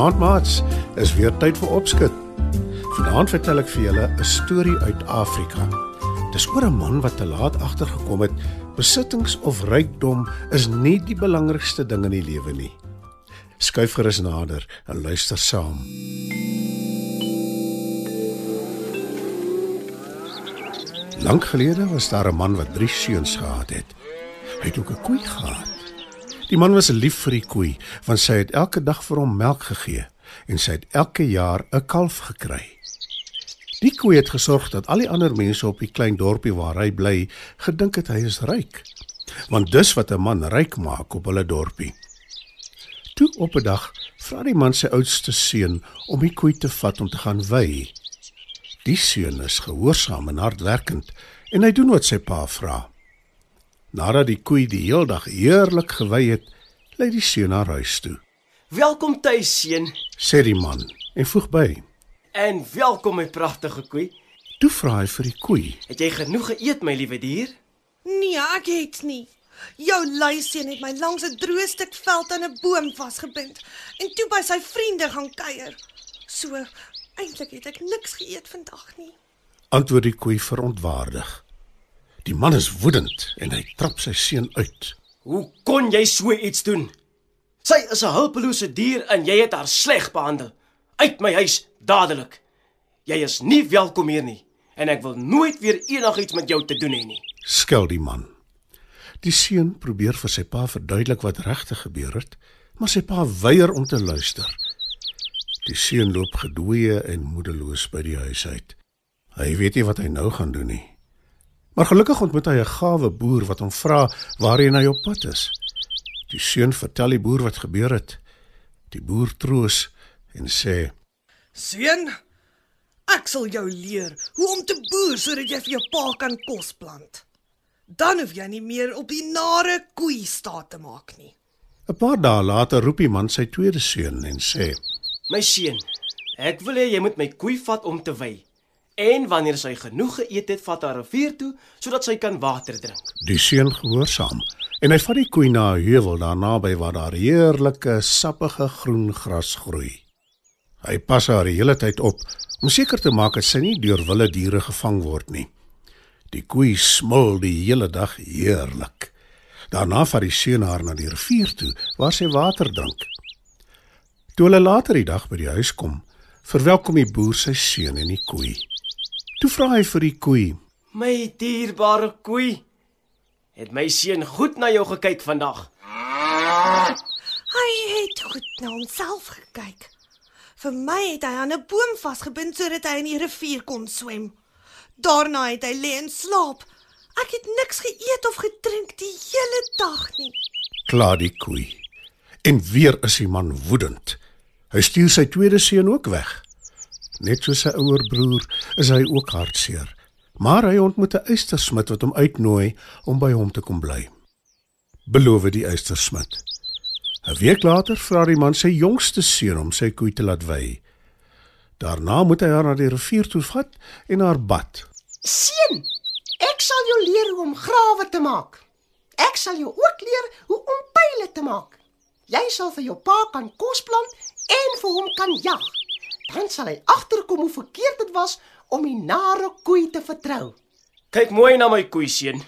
Goeienaand maats, is weer tyd vir opskud. Vanaand vertel ek vir julle 'n storie uit Afrika. Dis oor 'n man wat te laat agtergekom het besittings of rykdom is nie die belangrikste ding in die lewe nie. Skuif gerus nader en luister saam. Lank gelede was daar 'n man wat drie seuns gehad het. Hy het ook 'n koei gehad. Die man was lief vir die koei, want sy het elke dag vir hom melk gegee en sy het elke jaar 'n kalf gekry. Die koei het gesorg dat al die ander mense op die klein dorpie waar hy bly, gedink het hy is ryk. Want dis wat 'n man ryk maak op hulle dorpie. Toe op 'n dag vra die man sy oudste seun om die koei te vat om te gaan wei. Die seun is gehoorsaam en hardwerkend en hy doen wat sy pa vra. Nadat die koei die hele dag heerlik gewei het, lei die seun na huis toe. Welkom tuis, seun. Sê die man en voeg by. En welkom my pragtige koei. Toe vra hy vir die koei. Het jy genoeg geëet, my liewe dier? Nee, ek het nie. Jou luiseun het my langs 'n droë stuk veld aan 'n boom vasgebind en toe by sy vriende gaan kuier. So, eintlik het ek niks geëet vandag nie. Antwoord die koei verontwaardig. Die man is woedend en hy trap sy seun uit. Hoe kon jy so iets doen? Sy is 'n hulpelose dier en jy het haar sleg behandel. Uit my huis dadelik. Jy is nie welkom hier nie en ek wil nooit weer enigiets met jou te doen hê nie. Skel die man. Die seun probeer vir sy pa verduidelik wat regtig gebeur het, maar sy pa weier om te luister. Die seun loop gedwee en moedeloos by die huis uit. Hy weet nie wat hy nou gaan doen nie. Maar gelukkig ontmoet hy 'n gawe boer wat hom vra waarheen hy op pad is. Die seun vertel die boer wat gebeur het. Die boer troos en sê: Seun, ek sal jou leer hoe om te boer sodat jy vir jou pa kan kos plant. Dan hoef jy nie meer op die nare koei staat te maak nie. 'n Paar dae later roep die man sy tweede seun en sê: My seun, ek wil hê jy moet my koei vat om te wei. En wanneer sy genoeg geëet het, vat haar rivier toe sodat sy kan water drink. Die seun gehoorsaam en hy vat die koei na 'n heuwel daar naby waar daar heerlike sappige groen gras groei. Hy pas haar die hele tyd op om seker te maak dat sy nie deur wilde diere gevang word nie. Die koei smil die hele dag heerlik. Daarna vat die seun haar na die rivier toe waar sy water drink. Toe hulle later die dag by die huis kom, verwelkom die boer sy seun en die koei. Toe vra hy vir die koei: My dierbare koei, het my seun goed na jou gekyk vandag? Hy het goed na homself gekyk. Vir my het hy aan 'n boom vasgebind sodat hy in die rivier kon swem. Daarna het hy lê en slaap. Ek het niks geëet of gedrink die hele dag nie. Kla die koei. En weer is die man woedend. Hy stuur sy tweede seun ook weg. Net soos sy ouer broer is hy ook hartseer. Maar hy ontmoet 'n eystersmid wat hom uitnooi om by hom te kom bly. Beloof die eystersmid. 'n Week later vra die man sy jongste seun om sy koei te laat wei. Daarna moet hy haar na die rivier toe vat en haar bad. Seun, ek sal jou leer hoe om grawe te maak. Ek sal jou ook leer hoe om pile te maak. Jy sal vir jou pa kan kos plant en vir hom kan jag. Dan sal hy agterkom hoe verkeerd dit was om die nare koei te vertrou. Kyk mooi na my koei seun.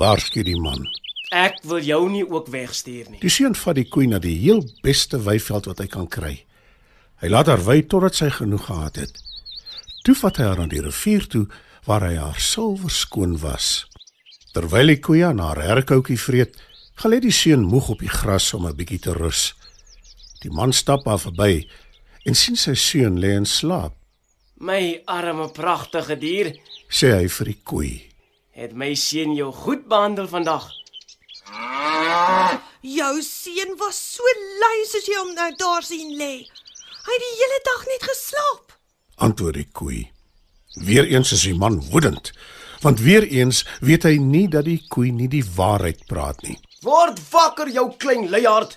Waarsku die man. Ek wil jou nie ook wegstuur nie. Die seun vat die koei na die heel beste weiveld wat hy kan kry. Hy laat haar wei totdat sy genoeg gehad het. Toe vat hy haar aan die rivier toe waar hy haar silwer skoon was. Terwyl die koei aan haar herkoutjie vreet, gaan lê die seun moeg op die gras om 'n bietjie te rus. Die man stap haar verby en sien sy seun lê en slaap. My arme pragtige dier, Sê hy vir die koei. het my seun jou goed behandel vandag. Jou seun was so lui soos jy hom nou daar sien lê. Hy het die hele dag net geslaap. Antwoord die koei. Weereens is die man woedend, want weereens weet hy nie dat die koei nie die waarheid praat nie. Word wakker jou klein luiaard.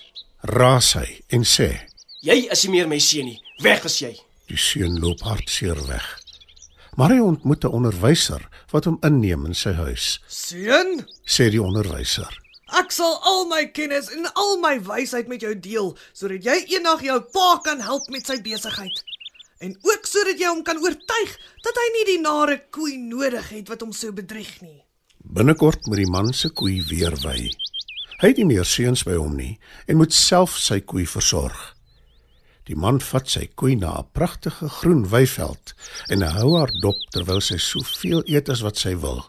Raas hy en sê: Jy is nie meer my seun nie. Weg is jy. Die seun loop hartseer weg. Maar hy ontmoet 'n onderwyser wat hom inneem in sy huis. Seun, Sê die onderwyser: ek sal al my kennis en al my wysheid met jou deel sodat jy eendag jou pa kan help met sy besigheid. En ook sodat jy hom kan oortuig dat hy nie die nare koei nodig het wat hom so bedrieg nie. Binnekort moet die man se koei weer wy. Hy het nie meer seuns by hom nie en moet self sy koei versorg. Die man vat sy koei na 'n pragtige groen weiveld en hou haar dop terwyl sy soveel eet as wat sy wil.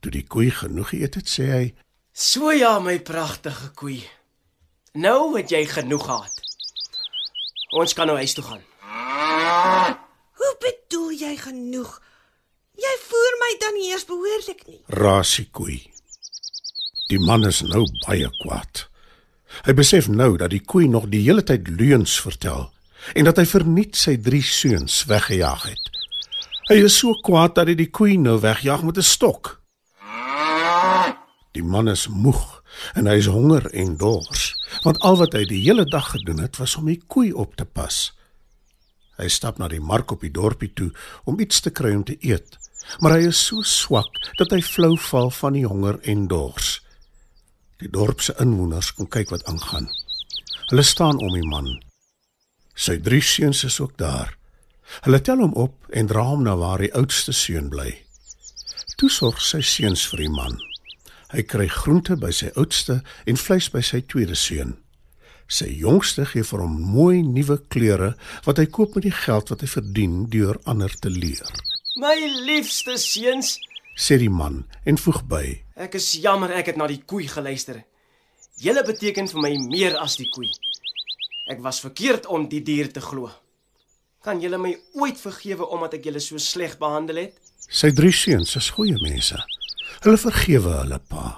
Toe die koei genoeg geëet het, sê hy: So ja, my pragtige koei. Nou het jy genoeg gehad. Ons kan nou huis toe gaan. Hoe bedoel jy genoeg? Jy voer my dan nie eers behoorlik nie. "Raas die koei." Die man is nou baie kwaad. Hy besef nou dat die koei nog die hele tyd leuns vertel en dat hy verniet sy drie seuns weggejaag het. Hy is so kwaad dat hy die koei nou wegjaag met 'n stok. Die man is moeg en hy is honger en dors, want al wat hy die hele dag gedoen het was om die koei op te pas. Hy stap na die mark op die dorpie toe om iets te kry om te eet, maar hy is so swak dat hy flou val van die honger en dors. Die dorp se inwoners kom kyk wat aangaan. Hulle staan om die man. Sy drie seuns is ook daar. Hulle tel hom op en dra hom na waar die oudste seun bly. Toe sorg sy seuns vir die man. Hy kry groente by sy oudste en vleis by sy tweede seun. Sy jongste gee vir hom mooi nuwe klere wat hy koop met die geld wat hy verdien deur ander te leer. My liefste seuns, Sê die man en voeg by: ek is jammer ek het na die koei geluister. Julle beteken vir my meer as die koei. Ek was verkeerd om die dier te glo. Kan julle my ooit vergewe omdat ek julle so sleg behandel het? Sy drie seuns is goeie mense. Hulle vergewe hulle pa.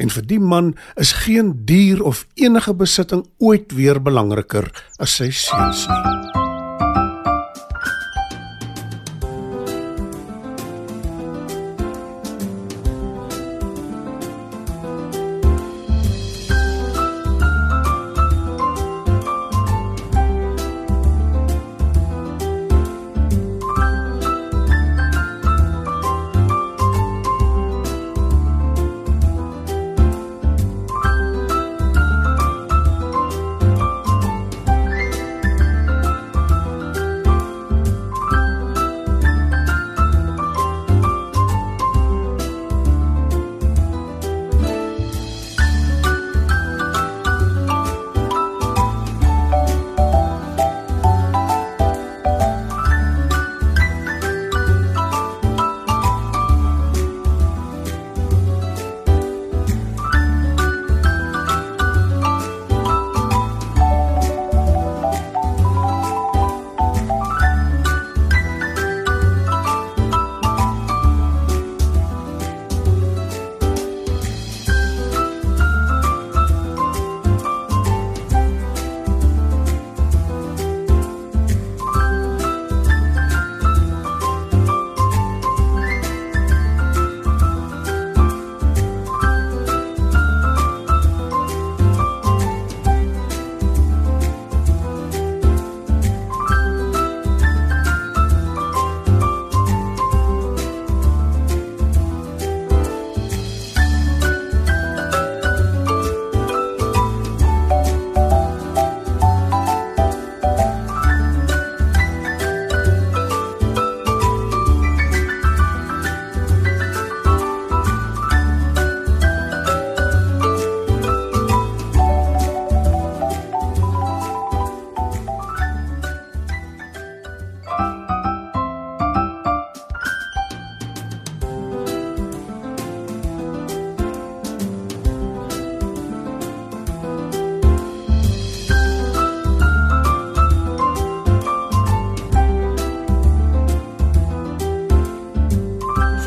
En vir die man is geen dier of enige besitting ooit weer belangriker as sy seuns nie.